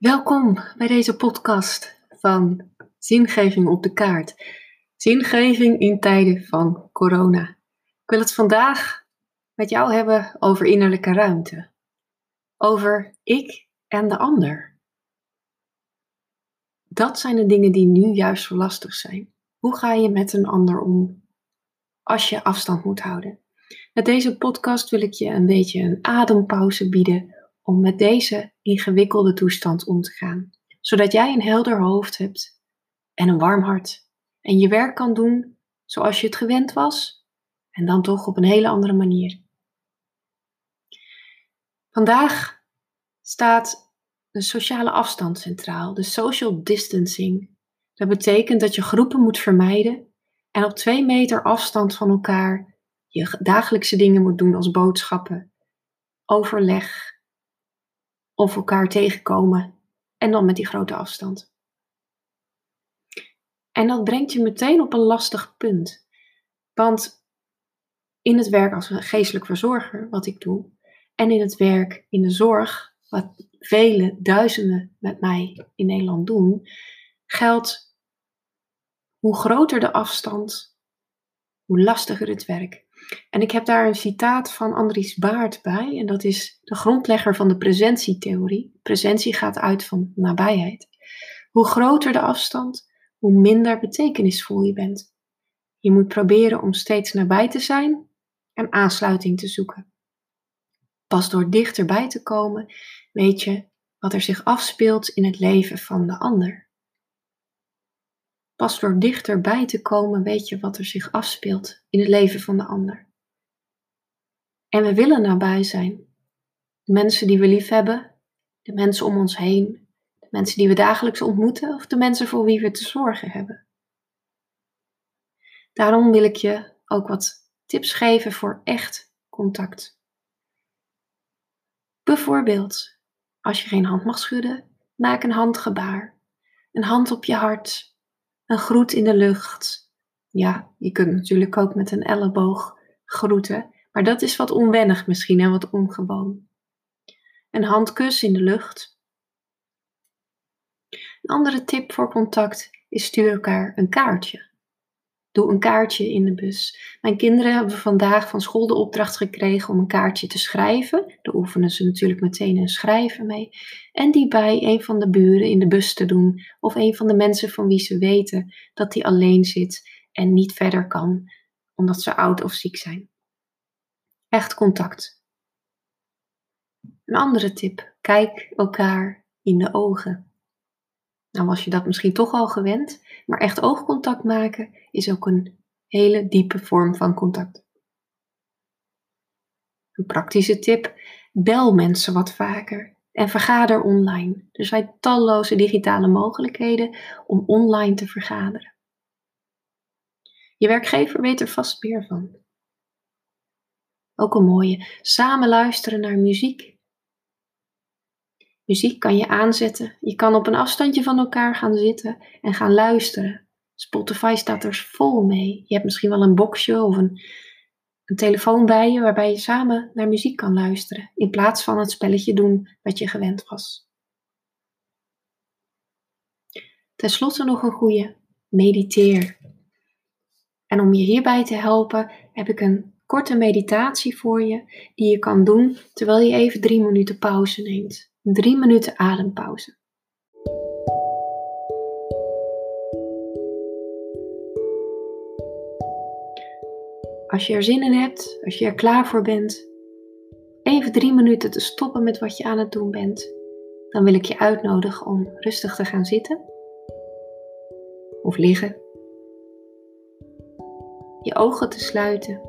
Welkom bij deze podcast van Zingeving op de kaart. Zingeving in tijden van corona. Ik wil het vandaag met jou hebben over innerlijke ruimte. Over ik en de ander. Dat zijn de dingen die nu juist zo lastig zijn. Hoe ga je met een ander om als je afstand moet houden? Met deze podcast wil ik je een beetje een adempauze bieden om met deze ingewikkelde toestand om te gaan, zodat jij een helder hoofd hebt en een warm hart en je werk kan doen zoals je het gewend was en dan toch op een hele andere manier. Vandaag staat de sociale afstand centraal, de social distancing. Dat betekent dat je groepen moet vermijden en op twee meter afstand van elkaar je dagelijkse dingen moet doen als boodschappen, overleg, of elkaar tegenkomen en dan met die grote afstand. En dat brengt je meteen op een lastig punt. Want in het werk als geestelijk verzorger, wat ik doe, en in het werk in de zorg, wat vele duizenden met mij in Nederland doen, geldt hoe groter de afstand, hoe lastiger het werk. En ik heb daar een citaat van Andries Baart bij, en dat is de grondlegger van de presentietheorie. Presentie gaat uit van nabijheid. Hoe groter de afstand, hoe minder betekenisvol je bent. Je moet proberen om steeds nabij te zijn en aansluiting te zoeken. Pas door dichterbij te komen, weet je wat er zich afspeelt in het leven van de ander. Pas door dichterbij te komen weet je wat er zich afspeelt in het leven van de ander. En we willen nabij zijn. De mensen die we lief hebben, de mensen om ons heen, de mensen die we dagelijks ontmoeten of de mensen voor wie we te zorgen hebben. Daarom wil ik je ook wat tips geven voor echt contact. Bijvoorbeeld, als je geen hand mag schudden, maak een handgebaar. Een hand op je hart, een groet in de lucht. Ja, je kunt natuurlijk ook met een elleboog groeten, maar dat is wat onwennig misschien en wat ongewoon. Een handkus in de lucht. Een andere tip voor contact is stuur elkaar een kaartje. Doe een kaartje in de bus. Mijn kinderen hebben vandaag van school de opdracht gekregen om een kaartje te schrijven. Daar oefenen ze natuurlijk meteen een schrijven mee. En die bij een van de buren in de bus te doen. Of een van de mensen van wie ze weten dat die alleen zit en niet verder kan omdat ze oud of ziek zijn. Echt contact. Een andere tip: kijk elkaar in de ogen. Nou was je dat misschien toch al gewend, maar echt oogcontact maken is ook een hele diepe vorm van contact. Een praktische tip: bel mensen wat vaker en vergader online. Er zijn talloze digitale mogelijkheden om online te vergaderen. Je werkgever weet er vast meer van. Ook een mooie: samen luisteren naar muziek Muziek kan je aanzetten. Je kan op een afstandje van elkaar gaan zitten en gaan luisteren. Spotify staat er vol mee. Je hebt misschien wel een boxje of een, een telefoon bij je waarbij je samen naar muziek kan luisteren. In plaats van het spelletje doen wat je gewend was. Ten slotte nog een goede. Mediteer. En om je hierbij te helpen heb ik een korte meditatie voor je die je kan doen terwijl je even drie minuten pauze neemt. Drie minuten adempauze. Als je er zin in hebt, als je er klaar voor bent, even drie minuten te stoppen met wat je aan het doen bent, dan wil ik je uitnodigen om rustig te gaan zitten of liggen. Je ogen te sluiten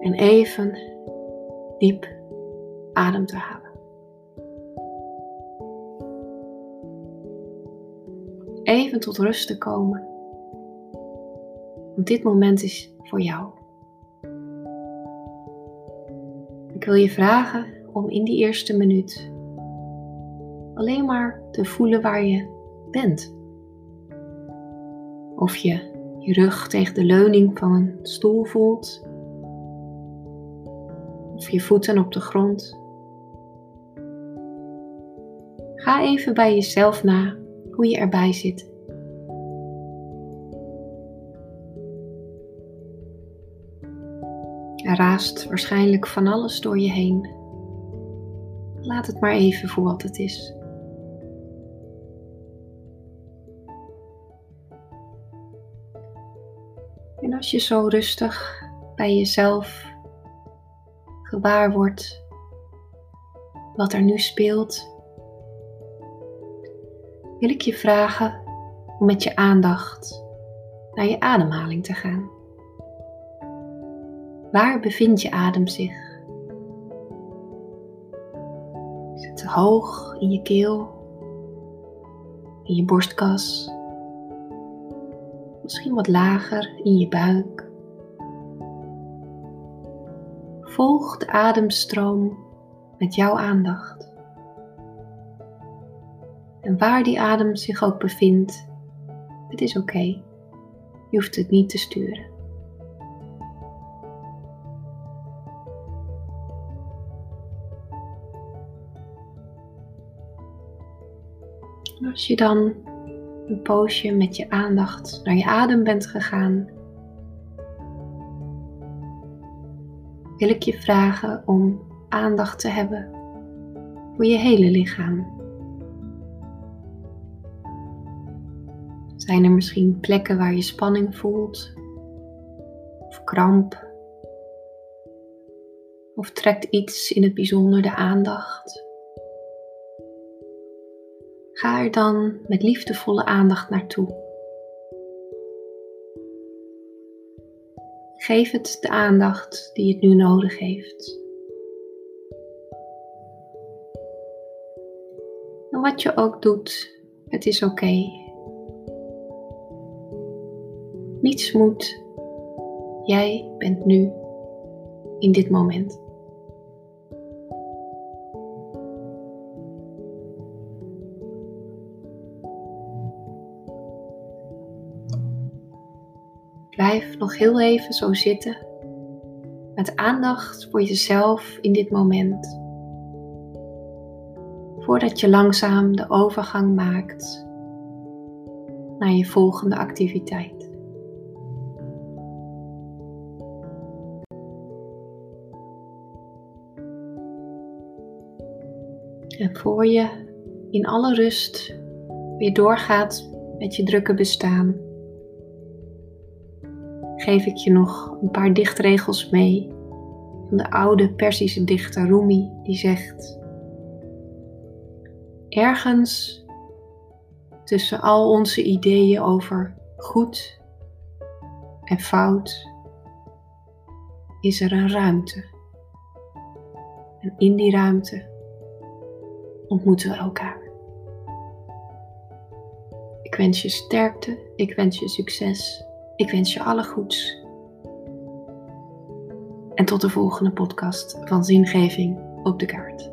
en even diep adem te halen. Even tot rust te komen. Want dit moment is voor jou. Ik wil je vragen om in die eerste minuut alleen maar te voelen waar je bent. Of je je rug tegen de leuning van een stoel voelt. Of je voeten op de grond Ga even bij jezelf na hoe je erbij zit. Er raast waarschijnlijk van alles door je heen. Laat het maar even voor wat het is. En als je zo rustig bij jezelf gewaar wordt wat er nu speelt, wil ik je vragen om met je aandacht naar je ademhaling te gaan. Waar bevindt je adem zich? Is het hoog in je keel, in je borstkas? Misschien wat lager in je buik? Volg de ademstroom met jouw aandacht. En waar die adem zich ook bevindt, het is oké. Je hoeft het niet te sturen. Als je dan een poosje met je aandacht naar je adem bent gegaan, wil ik je vragen om aandacht te hebben voor je hele lichaam. Zijn er misschien plekken waar je spanning voelt? Of kramp? Of trekt iets in het bijzonder de aandacht? Ga er dan met liefdevolle aandacht naartoe. Geef het de aandacht die het nu nodig heeft. En wat je ook doet, het is oké. Niets moet. Jij bent nu in dit moment. Blijf nog heel even zo zitten met aandacht voor jezelf in dit moment. Voordat je langzaam de overgang maakt naar je volgende activiteit. En voor je in alle rust weer doorgaat met je drukke bestaan geef ik je nog een paar dichtregels mee van de oude Persische dichter Rumi, die zegt: Ergens tussen al onze ideeën over goed en fout is er een ruimte. En in die ruimte ontmoeten we elkaar. Ik wens je sterkte, ik wens je succes ik wens je alle goeds. En tot de volgende podcast van Zingeving op de kaart.